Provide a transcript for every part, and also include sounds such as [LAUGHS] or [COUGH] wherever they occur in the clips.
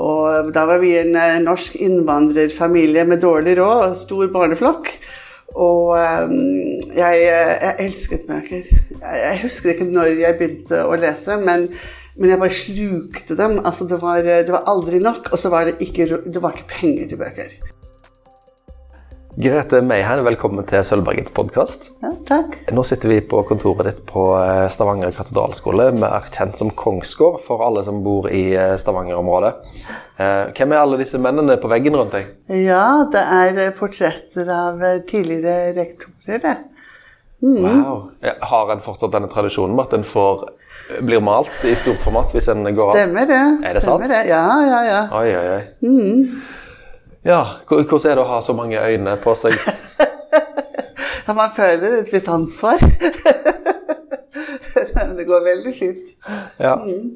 Og da var vi en eh, norsk innvandrerfamilie med dårlig råd og stor barneflokk. Og eh, jeg, jeg elsket bøker. Jeg husker ikke når jeg begynte å lese, men, men jeg bare slukte dem. Altså, det var, det var aldri nok, og så var det ikke, det var ikke penger til bøker. Grete Meiheim, velkommen til Sølvbergets podkast. Ja, takk. Nå sitter vi på kontoret ditt på eh, Stavanger katedralskole, mer kjent som Kongsgård for alle som bor i eh, Stavanger-området. Eh, hvem er alle disse mennene på veggen rundt deg? Ja, det er portretter av tidligere rektorer, det. Mm. Wow. Har en fortsatt denne tradisjonen med at en får blir malt i stort format hvis en går av? Stemmer det. Er det Stemmer sant? Det. Ja, ja, ja. Oi, oi, oi. Mm. Ja, Hvordan er det å ha så mange øyne på seg? [LAUGHS] ja, Man føler et visst ansvar. [LAUGHS] det går veldig fint. Ja. Mm.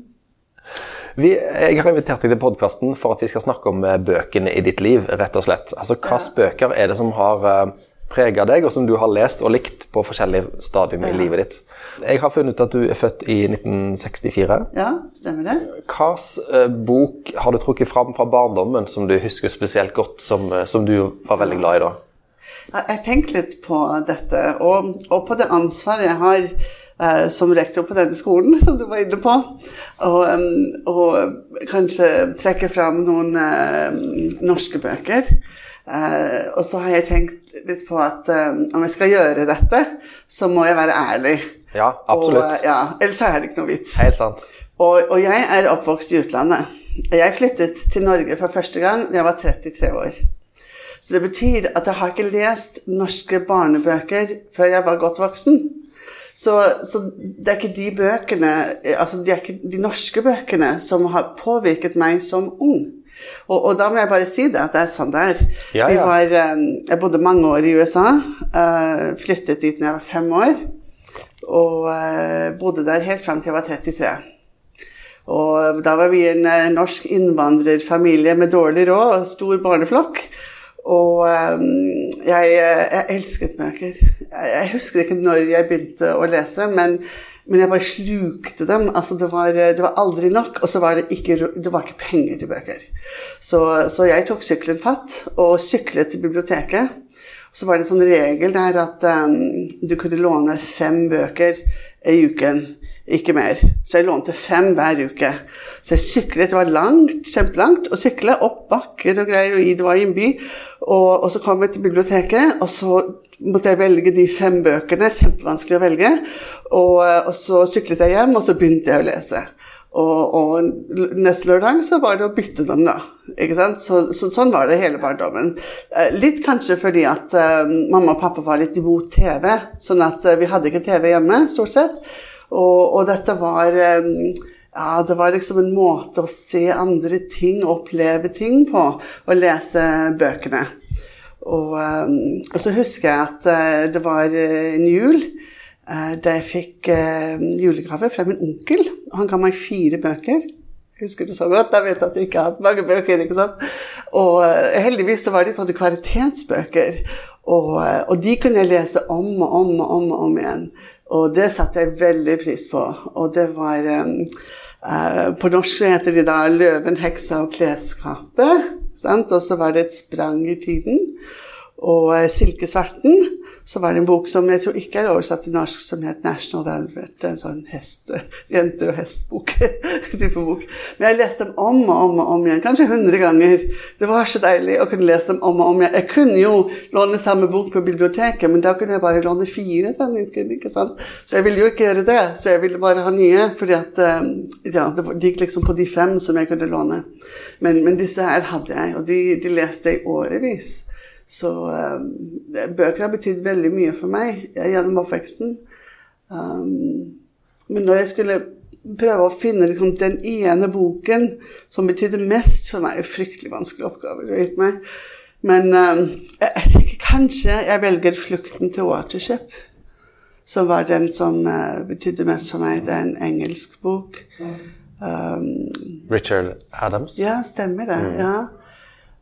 Vi, jeg har invitert deg til podkasten for at vi skal snakke om eh, bøkene i ditt liv. rett og slett. Altså, Hvilke bøker er det som har uh, prega deg, og som du har lest og likt på forskjellige stadium i livet ditt. Jeg har funnet ut at du er født i 1964. Ja, stemmer det. Hvilken uh, bok har du trukket fram fra barndommen som du husker spesielt godt, som, uh, som du var veldig glad i da? Jeg har tenkt litt på dette, og, og på det ansvaret jeg har eh, som rektor på denne skolen, [LAUGHS] som du var inne på. Og, og kanskje trekke fram noen norske bøker. Eh, og så har jeg tenkt litt på at um, om jeg skal gjøre dette, så må jeg være ærlig. Ja, absolutt. Og, ja, ellers er det ikke noe vits. Helt sant. Og, og, jeg er oppvokst i utlandet. Jeg flyttet til Norge for første gang da jeg var 33 år. Så det betyr at jeg har ikke lest norske barnebøker før jeg var godt voksen. Så, så det er ikke de bøkene, altså de, ikke de norske bøkene som har påvirket meg som ung. Og, og, da må jeg bare si det, at det er sånn det er. Ja, ja. Var, eh, jeg bodde mange år i USA. Eh, flyttet dit da jeg var fem år. Og eh, bodde der helt fram til jeg var 33. Og da var vi en norsk innvandrerfamilie med dårlig råd og stor barneflokk. Og jeg, jeg elsket bøker. Jeg husker ikke når jeg begynte å lese, men men jeg bare slukte dem. Altså, det var, det var aldri nok, og så var det ikke, det var ikke penger til bøker. Så, så, jeg tok sykkelen fatt og syklet til biblioteket. Så var det en sånn regel der at um, du kunne låne fem bøker i uken, ikke mer. Så jeg lånte fem hver uke. Så jeg syklet, det var langt, kjempelangt, å sykle opp bakker og greier, og det var i en by. Og, og så kom jeg til biblioteket, og så måtte jeg velge de fem bøkene. Kjempevanskelig å velge. Og, og, så syklet jeg hjem, og så begynte jeg å lese. Og, og neste lørdag så var det å bytte dem, da. Ikke sant? Så, så, sånn var det hele barndommen. Eh, litt kanskje fordi at uh, mamma og pappa var litt imot TV. Sånn at uh, vi hadde ikke TV hjemme, stort sett. Og, og dette var um, ja, det var liksom en måte å se andre ting, oppleve ting på, og lese bøkene. Og, ehm, og, så husker jeg at eh, det var eh, en jul eh, da jeg fikk julegave fra min onkel. Han ga meg fire bøker. Jeg husker det så godt. Jeg vet at jeg ikke har hatt mange bøker. ikke sant? Og heldigvis så var de sånne kvalitetsbøker. Og, og, de kunne jeg lese om og om og om, og om igjen. Og det satte jeg veldig pris på. Og det var um, uh, På norsk heter de da 'Løven, heksa og klesskapet'. Og så var det et sprang i tiden. Og eh, 'Silkesverten' så var det en bok som jeg tror ikke er oversatt til norsk, som het 'National Velvet'. En sånn hest, [LAUGHS] jenter- og hestbok. [LAUGHS] type bok. Men jeg leste dem om og om og om igjen, kanskje hundre ganger. Det var så deilig å kunne lese dem om og om igjen. Jeg kunne jo låne samme bok på biblioteket, men da kunne jeg bare låne fire denne uken. ikke sant? Så jeg ville jo ikke gjøre det, så jeg ville bare ha nye. fordi at eh, ja, det gikk liksom på de fem som jeg kunne låne. Men, men disse her hadde jeg, og de, de leste jeg årevis. Så um, bøker har betydd veldig mye for meg gjennom oppveksten. Um, men når jeg skulle prøve å finne liksom, den ene boken som betydde mest for det en fryktelig vanskelig oppgave. du vet meg. Men um, jeg, jeg, tenker kanskje jeg velger 'Flukten til Watership', som var den som uh, betydde mest for meg. Det er en engelsk bok. Um, Richard Adams? Ja, stemmer det. Mm. ja.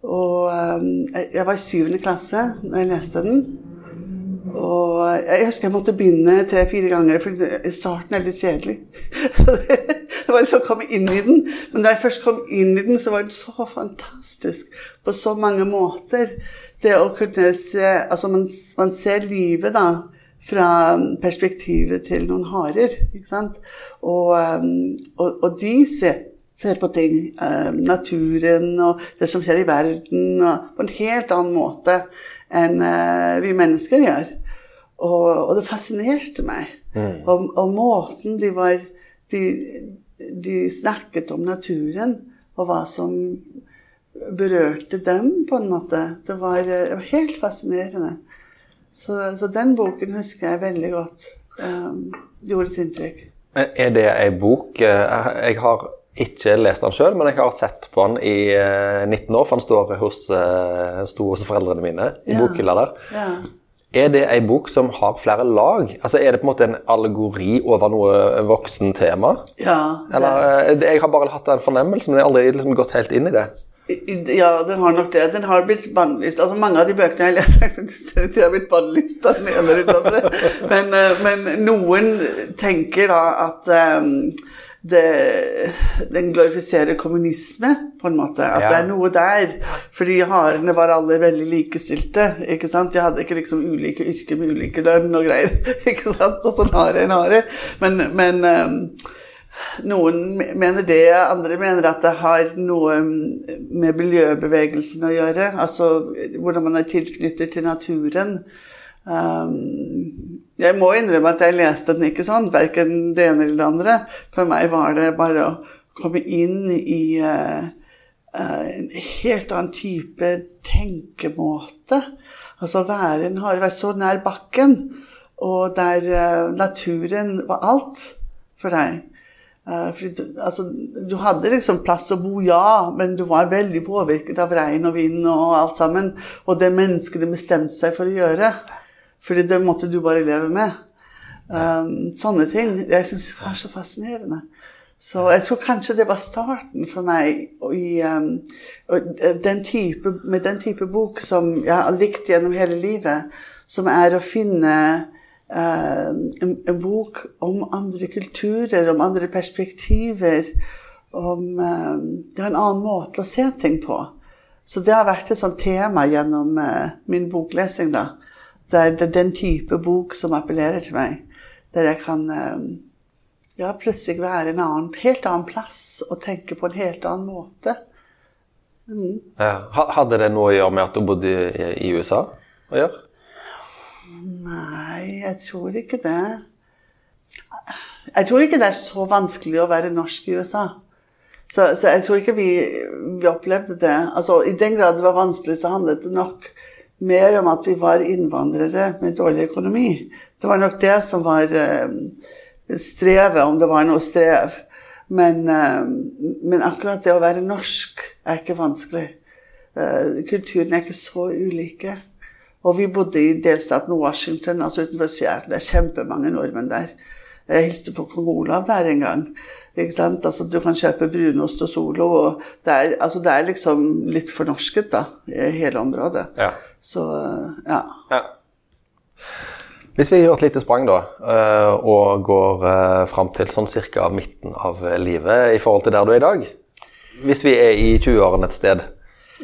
Og um, jeg var i syvende klasse når jeg leste den. Og jeg husker jeg måtte begynne tre-fire ganger, for starten er litt kjedelig. [LAUGHS] det var liksom å komme inn i den. Men da jeg først kom inn i den, så var den så fantastisk på så mange måter. Det å kunne se Altså, man, man ser livet, da fra perspektivet til noen harer. ikke sant? Og, um, og, og de ser, ser, på ting, um, naturen og det som skjer i verden, på en helt annen måte enn uh, vi mennesker gjør. Og, og det fascinerte meg. Mm. Og, og, måten de var de, de snakket om naturen, og hva som berørte dem, på en måte. Det var, det var helt fascinerende. Så, så, den boken husker jeg veldig godt. Um, gjorde et inntrykk. Er det ei bok eh, Jeg har ikke lest den sjøl, men jeg har sett på den i 19 eh, år, for den står hos, eh, sto hos foreldrene mine i ja. bokhylla der. Ja. Er det ei bok som har flere lag? Altså Er det på en måte en allegori over noe voksen tema? Ja. Det... Eller, jeg har bare hatt en fornemmelse, men jeg har aldri liksom gått helt inn i det. Ja, den har nok det. Den har blitt bannlyst. Altså, mange av de bøkene jeg leser, [LAUGHS] de har blitt bannlyst av den ene eller den andre. [LAUGHS] Men, eh, men, noen tenker da at um, det, den glorifiserer kommunisme, på en måte. At ja. det er noe der. Fordi harene var alle veldig likestilte. ikke sant? De hadde ikke liksom ulike yrker med ulike lønn og greier. [LAUGHS] ikke sant? Og sånn hare en hare. Men, men um, noen mener det, andre mener at det har noe med miljøbevegelsen å gjøre. Altså hvordan man er tilknyttet til naturen. Um, jeg må innrømme at jeg leste den ikke sånn, verken det ene eller det andre. For meg var det bare å komme inn i uh, uh, en helt annen type tenkemåte. Altså være har vært så nær bakken, og der uh, naturen var alt for deg. Du, altså, du, hadde liksom plass å bo, ja, men du var veldig påvirket av regn og vind og alt sammen. Og det menneskene bestemte seg for å gjøre. Fordi det måtte du bare leve med. Um, sånne ting. Jeg syns det var så fascinerende. Så jeg tror kanskje det var starten for meg i, um, den type, med den type bok som jeg har likt gjennom hele livet, som er å finne uh, en, en, bok om andre kulturer, om andre perspektiver. Om uh, Det er en annen måte å se ting på. Så det har vært et sånt tema gjennom uh, min boklesing. da. Det er, det er den type bok som appellerer til meg. Der jeg kan ja, plutselig være en annen, helt annen plass og tenke på en helt annen måte. Mm. Ja. Hadde det noe å gjøre med at du bodde i, i USA å gjøre? Nei, jeg tror ikke det. Jeg tror ikke det er så vanskelig å være norsk i USA. Så, så jeg tror ikke vi, vi, opplevde det. Altså, I den grad det var vanskelig, så handlet det nok mer om at vi var innvandrere med dårlig økonomi. Det var nok det som var uh, strevet, om det var noe strev. Men, uh, men, akkurat det å være norsk er ikke vanskelig. Kulturen kulturene er ikke så ulike. Og vi bodde i delstaten Washington, altså utenfor Seattle. Det er kjempemange nordmenn der. Jeg hilste på kong Olav der en gang. Altså, du kan kjøpe brunost og Solo. og Det er, altså, det er liksom litt fornorsket, da, i hele området. Ja. Så, ja. ja. Hvis vi gjør et lite sprang, da, eh, og går eh, fram til sånn cirka midten av livet i forhold til der du er i dag Hvis vi er i 20-årene et sted,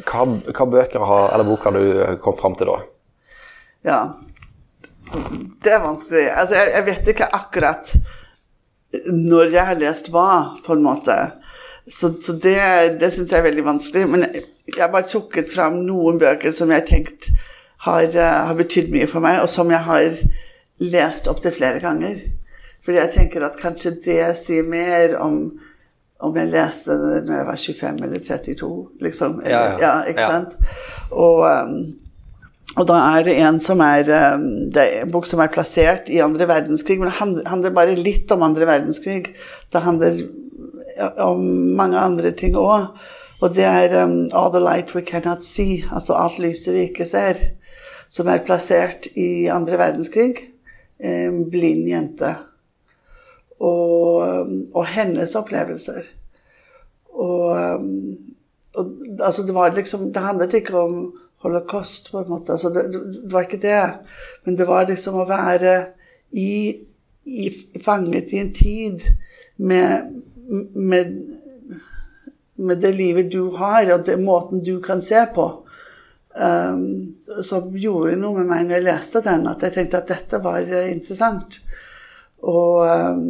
hva, hva bøker har, eller bok har du kommet fram til da? Ja. Det er vanskelig. Altså, jeg, jeg vet ikke akkurat når jeg har lest hva, på en måte. Så, så det, det syns jeg er veldig vanskelig. Men jeg har bare trukket fram noen bøker som jeg har tenkt har, eh, har betydd mye for meg, og som jeg har lest opptil flere ganger. Fordi jeg tenker at kanskje det sier mer om om jeg leste det når jeg var 25 eller 32, liksom. Eller, ja, ja. ja, ikke sant? Og um, og da er det en som er um, Det er en bok som er plassert i andre verdenskrig, men det handler bare litt om andre verdenskrig. Det handler om mange andre ting òg. Og det er um, 'All the light we cannot see', altså alt lyset vi ikke ser, som er plassert i andre verdenskrig. En blind jente. Og, og hennes opplevelser. Og, og altså det var liksom Det handlet ikke om holocaust, på en måte. Altså, det, det, var ikke det. Men det var liksom å være i, i, fanget i en tid med, med, med det livet du har, og den måten du kan se på. Um, som gjorde noe med meg når jeg leste den, at jeg tenkte at dette var uh, interessant. Og um,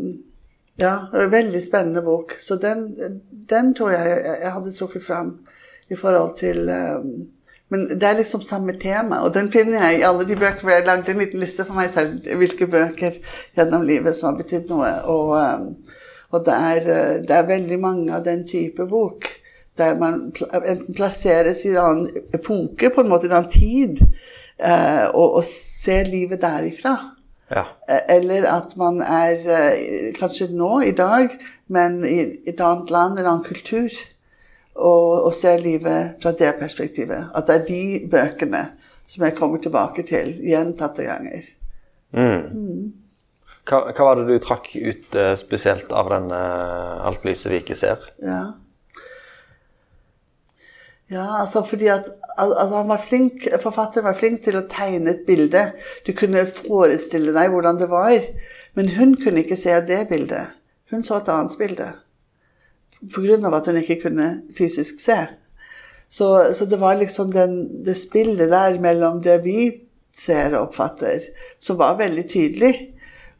ja, veldig spennende bok. Så den, den tror jeg jeg hadde trukket fram i forhold til um, Men det er liksom samme tema, og den finner jeg i alle de bøker hvor jeg lagde en liten liste for meg selv hvilke bøker gjennom livet som har betydd noe. Og, og det, er, uh, det er veldig mange av den type bok der man enten plasseres i en annen epoke, på en måte i en annen tid, eh, og, og ser livet derifra. Ja. Eh, eller at man er eh, kanskje nå, i dag, men i et annet land, en annen kultur. Og, og se livet fra det perspektivet. At det er de bøkene som jeg kommer tilbake til gjentatte ganger. Mm. Hva, hva, var det du trakk ut uh, spesielt av den uh, 'Alt lyset vi ikke ser'? Ja. Ja, altså fordi at altså han var flink, Forfatteren var flink til å tegne et bilde. Du kunne forestille deg hvordan det var. Men hun kunne ikke se det bildet. Hun så et annet bilde. Pga. at hun ikke kunne fysisk se. Så, så det var liksom den, det spillet der mellom det vi ser og oppfatter, som var veldig tydelig.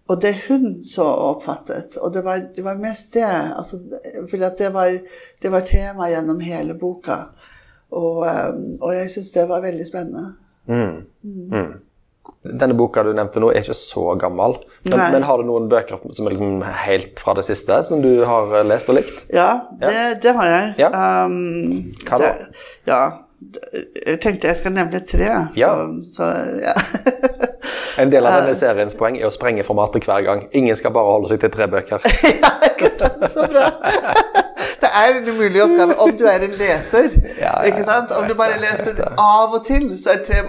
Og det hun så og oppfattet. Og det var, det var mest det. Altså, for det var, det var tema gjennom hele boka. Og, og jeg syns det var veldig spennende. Mm. Mm. Denne boka du nevnte nå, er ikke så gammel. Men, men har du noen bøker som er liksom helt fra det siste, som du har lest og likt? Ja, det, ja. det har jeg. Ja. Um, Hva da? Det, ja, jeg tenkte jeg skal nevne tre. Ja. Så, så ja. [LAUGHS] en del av denne seriens poeng er å sprenge formatet hver gang. Ingen skal bare holde seg til tre bøker. [LAUGHS] ja, ikke sant? Så bra. Det er en umulig oppgave om du er en leser. Ja, ja, ikke sant? Om du bare leser av og til, så er tre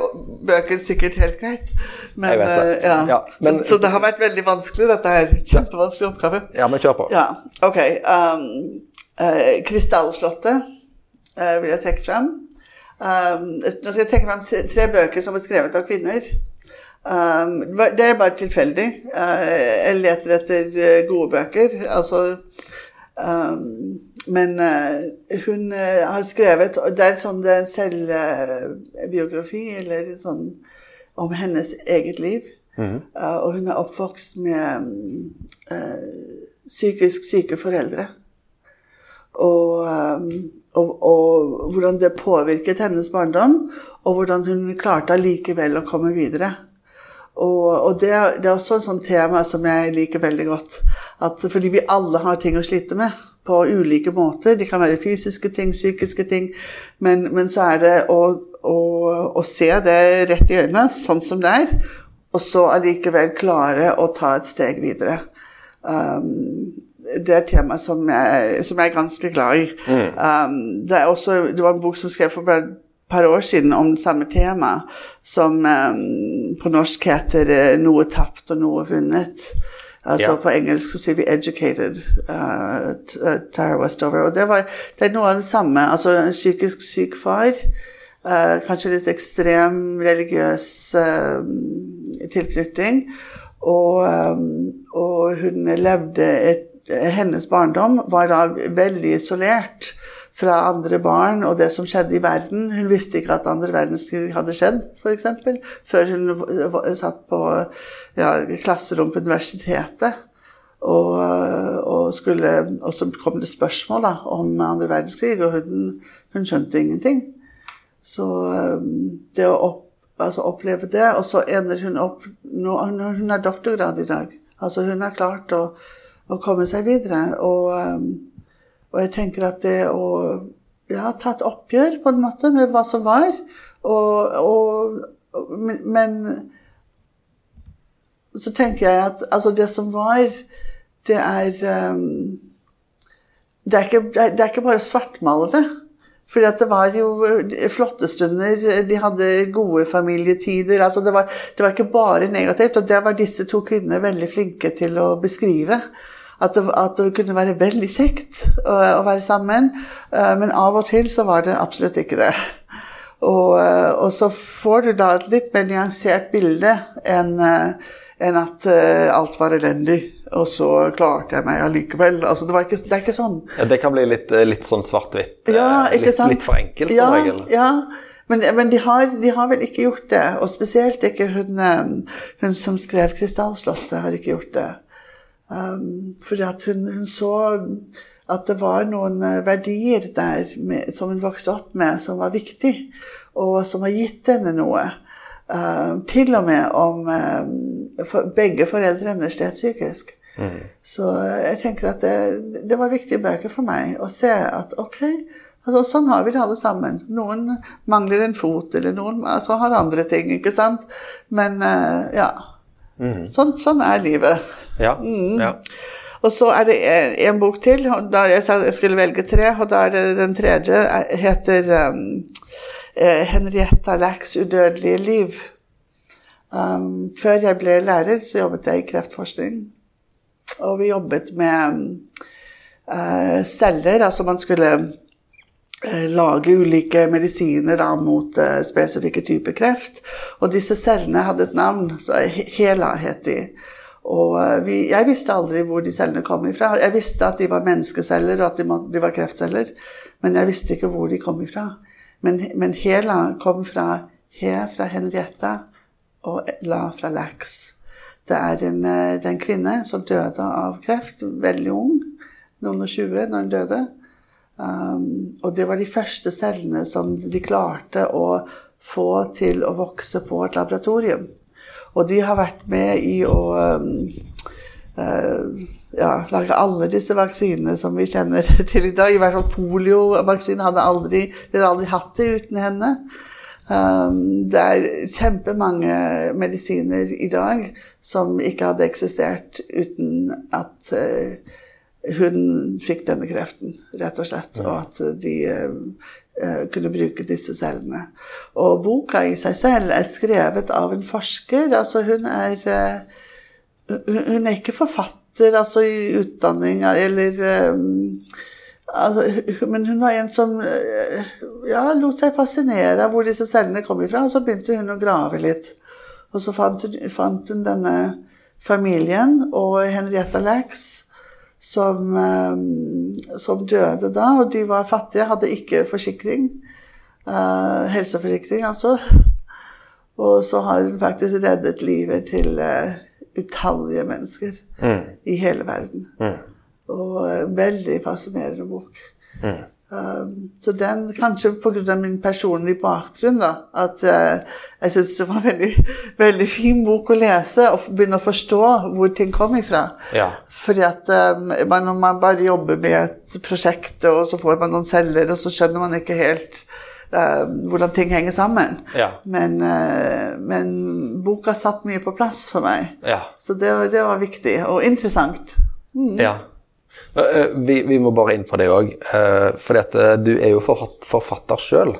bøker sikkert helt greit. Men, det. eh, Ja. Ja, men- så, så det har vært veldig vanskelig, dette her. Kjempevanskelig oppgave. Ja, men kjør på. Ja, ok. Um, uh, Krystallslottet uh, vil jeg trekke frem. Um, nå skal jeg trekke tre, tre bøker som er skrevet av kvinner. Um, det er bare tilfeldig. Uh, jeg leter etter eh, gode bøker. Altså um, Men uh, hun har skrevet Det er sånn det er en selvbiografi, eller sånn om hennes eget liv. Eh, og hun er oppvokst med eh, psykisk syke foreldre. Og, um, og, og, hvordan det påvirket hennes barndom, og hvordan hun klarte allikevel å komme videre. Og, og det, det er også et sånt tema som jeg liker veldig godt. At, fordi vi alle har ting å slite med på ulike måter. Det kan være fysiske ting, psykiske ting. Men, men så er det å, å, å se det rett i øynene, sånn som det er, og så allikevel klare å ta et steg videre. Um, det er et tema som jeg, som jeg er ganske glad i. Um, det, er også, det var en bok som skrev for par år siden om det samme tema, som um, på norsk heter eh, 'Noe tapt og noe vunnet'. Altså Ja. På engelsk så sier vi 'educated'. Uh, Tara Westover. Og det, var, det er noe av det samme. Altså en psykisk syk far. Uh, kanskje litt ekstrem religiøs uh, tilknytning. Og, um, og hun levde et Hennes barndom var da veldig isolert fra andre barn og det som skjedde i verden. Hun visste ikke at andre verdenskrig hadde skjedd, f.eks. Før hun satt på ja, klasserom på universitetet. Og, og, skulle, og så kom det spørsmål da, om andre verdenskrig, og hun, hun skjønte ingenting. Så um, det å opp, altså oppleve det, og så ender hun opp når Hun har doktorgrad i dag. Altså hun har klart å, å komme seg videre. Og, um, og jeg tenker at det å ja, ta et oppgjør på en måte med hva som var, og, og, men, så tenker jeg at altså det som var, det er um, det, er ikke, det, er, ikke bare å svartmale det. Fordi at det var jo flotte stunder, de hadde gode familietider. altså Det var, det var ikke bare negativt. Og det var disse to kvinnene veldig flinke til å beskrive. At det, at det kunne være veldig kjekt å, å være sammen. eh, Men av og til så var det absolutt ikke det. Og, eh, og så får du da et litt mer nyansert bilde enn eh, enn at alt var elendig. og så klarte jeg meg allikevel. Altså, det, var ikke, det er ikke sånn. Ja, det kan bli litt, litt sånn svart-hvitt. Ja, litt, litt for enkelt som ja, regel. Ja, men, men de, har, de har vel ikke gjort det. Og spesielt ikke hun, hun som skrev 'Krystallslottet', har ikke gjort det. Um, fordi at hun, hun så at det var noen eh, verdier der med, som hun vokste opp med, som var viktig, og som har gitt henne noe. Uh, til og med om uh, for, begge foreldrene slet psykisk. Så jeg tenker at det, det var viktige bøker for meg å se at ok, altså sånn har vi det alle sammen. Noen mangler en fot, eller noen altså, har andre ting, ikke sant. Men uh, ja. Sånn, sånn er livet. Ja. Mm. ja. Og så er det en, bok til. Da jeg sa jeg skulle velge tre, og da er det den tredje er- heter um, eh, Henrietta Lacks udødelige liv. Um, før jeg ble lærer, så jobbet jeg i kreftforskning. Og vi jobbet med uh, celler, altså man skulle eh, lage ulike medisiner da, mot uh, spesifikke typer kreft. Og disse cellene hadde et navn, så Hela het de. Og eh, vi, jeg visste aldri hvor de cellene kom ifra. Jeg visste at de var menneskeceller, og at de, må, de var kreftceller, men jeg visste ikke hvor de kom ifra. Men, men Hela kom fra He fra Henrietta og La fra Lax. Det er en, eh, det er en kvinne som døde av kreft, veldig ung, noen og tjue når hun døde. Um, og det var de første cellene som de klarte å få til å vokse på et laboratorium. Og de har vært med i å um, uh, ja, lage alle disse vaksinene som vi kjenner [LAUGHS] til i dag. I hvert fall poliovaksinen hadde aldri, aldri hatt det uten henne. Um, det er kjempemange medisiner i dag som ikke hadde eksistert uten at eh, hun fikk denne kreften, rett og slett. Og at de eh, eh, kunne bruke disse cellene. Og boka i seg selv er skrevet av en forsker. Altså hun er eh, hun er ikke forfatter, altså i utdanning eller altså, Men hun var en som ja, lot seg fascinere av hvor disse cellene kom ifra, og så begynte hun å grave litt. Og så fant hun, fant hun denne familien og Henrietta Lax, som, eh, som døde da, og de var fattige, hadde ikke forsikring. Uh, helseforsikring, altså. Og så har hun faktisk reddet livet til uh, utallige mennesker i hele verden. Og uh, veldig fascinerende bok. Um, så den, kanskje pga. min personlige bakgrunn, da, at eh, jeg syns det var en veldig, veldig fin bok å lese og begynne å forstå hvor ting kom ifra. Ja. Fordi at um, når man bare jobber med et prosjekt, og så får man noen celler, og så skjønner man ikke helt eh, hvordan ting henger sammen. Ja. Men, eh, men boka satt mye på plass for meg. Ja. Så det, det var viktig og interessant. ja. Eh, Vi, vi må bare inn på det òg. Eh, du er jo forfatter sjøl.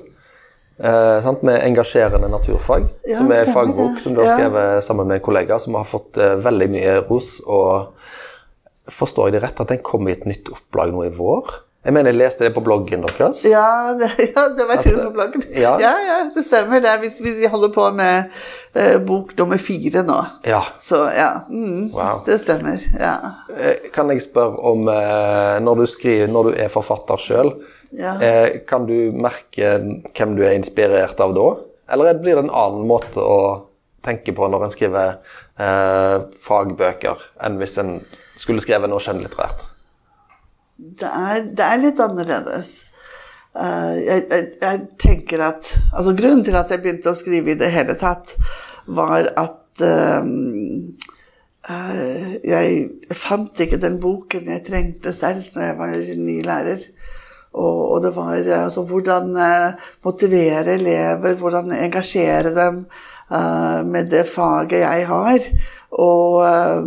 Med engasjerende naturfag, Ja, som er fagbok det. som du har skrevet sammen med en kollega, som har fått eh, veldig mye ros. Og forstår jeg det rett at den kom i et nytt opplag nå i vår? Jeg mener jeg leste det på bloggen deres. Ja, det, ja, det var til på bloggen. ja. Ja. ja, det stemmer. det. Hvis vi holder på med eh, bok nummer fire nå. Ja. Så ja, mm, Wow. det stemmer. Ja. Eh, Kan jeg spørre om eh, Når du skriver, når du er forfatter sjøl, Ja. eh, kan du merke hvem du er inspirert av da? Eller er- blir det en annen måte å tenke på når en skriver eh, fagbøker, enn hvis en skulle skrevet noe skjønnlitterært? Det er, det er litt annerledes. Eh, jeg, jeg, jeg tenker at Altså, grunnen til at jeg begynte å skrive i det hele tatt, var at eh, jeg fant ikke den boken jeg trengte selv når jeg var ny lærer. Og, og det var eh, altså hvordan motivere elever, hvordan engasjere dem uh, med det faget jeg har. Og eh,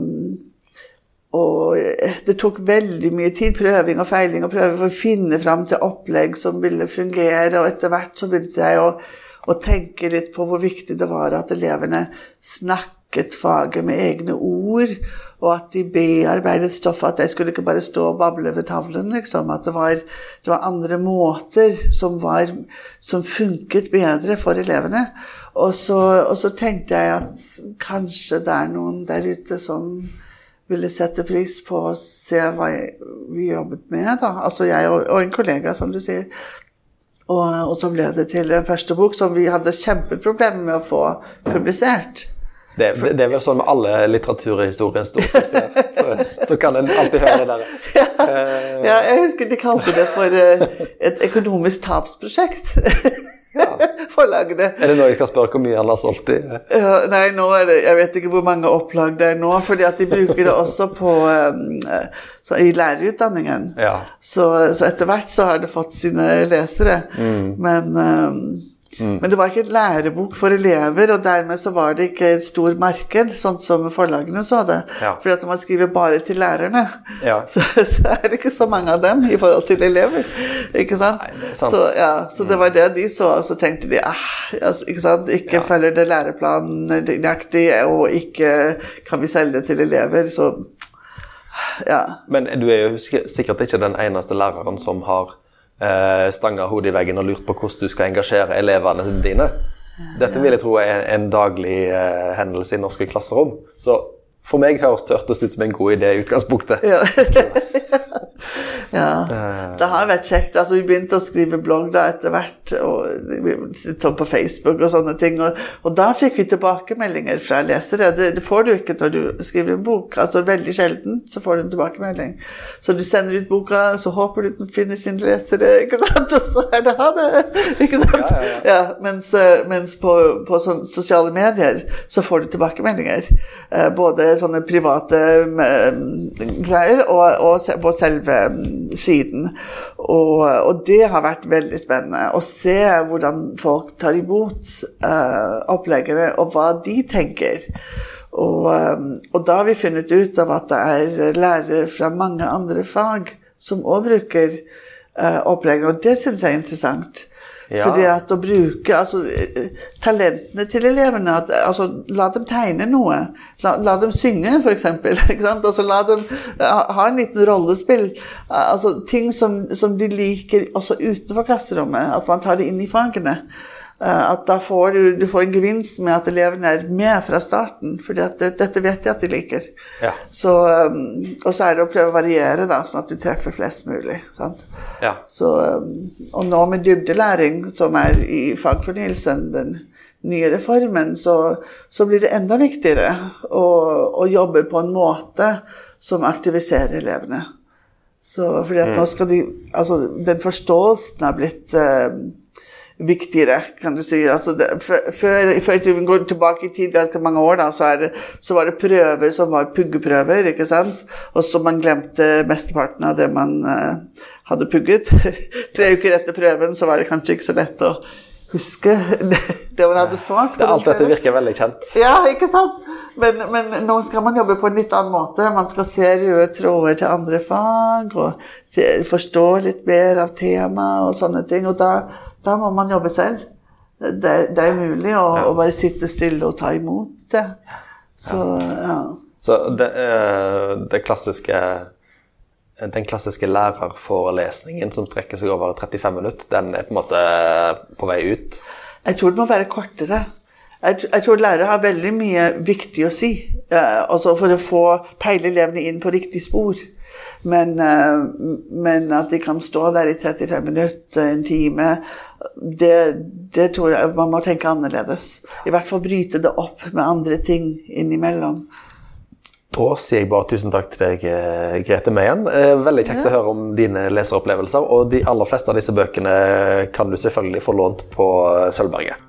og det tok veldig mye tid, prøving og feiling, og prøve for å finne fram til opplegg som ville fungere. Og etter hvert så begynte jeg å, å tenke litt på hvor viktig det var at elevene snakket faget med egne ord, og at de bearbeidet stoffet. At jeg skulle ikke bare stå og bable ved tavlen, liksom. At det var, det var andre måter som, var, som funket bedre for elevene. Og så, og så tenkte jeg at kanskje det er noen der ute som ville sette pris på å se hva jeg, vi jobbet med. da. Altså jeg og, og en kollega, som du sier. Og, og så ble det til en første bok som vi hadde kjempeproblemer med å få publisert. Det, det, det er vel sånn med alle litteraturhistoriens store suksesser. Så, så kan en alltid høre det [LAUGHS] der. Ja, jeg husker de kalte det for eh, et økonomisk tapsprosjekt. [LAUGHS] Forlagene. Er det nå jeg skal spørre hvor mye han har solgt i? Ja, nei, nå er det, jeg vet ikke hvor mange opplag det er nå, fordi at de bruker det også på, eh, så, i lærerutdanningen. Ja. Så, så etter hvert så har det fått sine lesere. Men, eh, men det var ikke en lærebok for elever, og dermed så var det ikke et stor marked, sånn som forlagene så det. Ja. Fordi at man skriver bare til lærerne. Ja. [LAUGHS] Så, så er det ikke så mange av dem i forhold til elever. Ikke sant? Nei, det sant. Så, ja, så det var det de så, og så tenkte de ah, altså, ikke sant? Ikke følger det læreplanen nøyaktig, og ikke kan vi selge det til elever, så ja. Men du er jo sikkert ikke den eneste læreren som har eh, stanga hodet i veggen og lurt på hvordan du skal engasjere elevene dine. Dette vil jeg tro er en daglig eh, hendelse i norske klasserom. Så for meg høres det hørtes ut som en god idé i utgangspunktet. Ja. [LAUGHS] ja. Det har vært kjekt. Altså, vi begynte å skrive blogg da etter hvert, og litt sånn på Facebook og sånne ting. Og, og da fikk vi tilbakemeldinger fra lesere. Det, det får du ikke når du skriver en bok. Altså Veldig sjelden så får du en tilbakemelding. Så du sender ut boka, så håper du den finner sine lesere, ikke sant? og så er det ha det! Ikke sant? Ja, ja, Ja, mens, mens på, på sånn sosiale medier så får du tilbakemeldinger. Eh, Både sånne private eh, greier og, og på selve siden. Og, og det har vært veldig spennende å se hvordan folk tar imot uh, oppleggene, og hva de tenker. Og, eh, og da har vi funnet ut av at det er lærere fra mange andre fag som òg bruker uh, oppleggene, og det syns jeg er interessant. Ja. Fordi at å bruke altså, eh, talentene til elevene at, altså, La dem tegne noe. La, la dem synge, f.eks. [LAUGHS] Altså, la dem eh, ha en liten rollespill. Eh, Altså, ting som, som de liker også utenfor klasserommet. At man tar det inn i fagene. Eh, At da får du, du får en gevinst med at elevene er med fra starten. For dette vet de at de liker. Ja. Så, um, og så er det å prøve å variere, da, sånn at du treffer flest mulig. Sant? Ja. Så, um, og nå med dybdelæring, som er i fagfornyelsen, den nye reformen, så, så blir det enda viktigere å, å jobbe på en måte som aktiviserer elevene. Så, fordi at nå skal de Altså, den forståelsen har blitt eh, viktigere, kan du si. Altså det, før, før vi går tilbake i tid, ganske mange år, da, så, det, så var det prøver som var puggeprøver, ikke sant? Og så man glemte mesteparten av det man uh, hadde pugget. [LAUGHS] Tre uker etter prøven så var det kanskje ikke så lett å huske det, man hadde svart på. Det, alt dette virker veldig kjent. Ja, ikke sant? Men, men nå skal man jobbe på en litt annen måte. Man skal se røde tråder til andre fag, og forstå litt mer av temaet og sånne ting. Og da, da må man jobbe selv. Det, det er umulig å, å bare sitte stille og ta imot det. Så, ja. Så det, eh, det klassiske den klassiske lærerforelesningen som strekker seg over 35 minutter, den er på en måte på vei ut. Jeg tror det må være kortere. Jeg, jeg tror lærere har veldig mye viktig å si, eh, altså for å få peile elevene inn på riktig spor. Men, eh, men at de kan stå der i 35 minutter, en time, det, det tror jeg man må tenke annerledes. I hvert fall bryte det opp med andre ting innimellom. Da sier jeg bare tusen takk til deg, eh, Grete Meyen. Eh, Veldig kjekt å høre om dine leseropplevelser. Og de aller fleste av disse bøkene kan du selvfølgelig få lånt på eh, Sølvberget.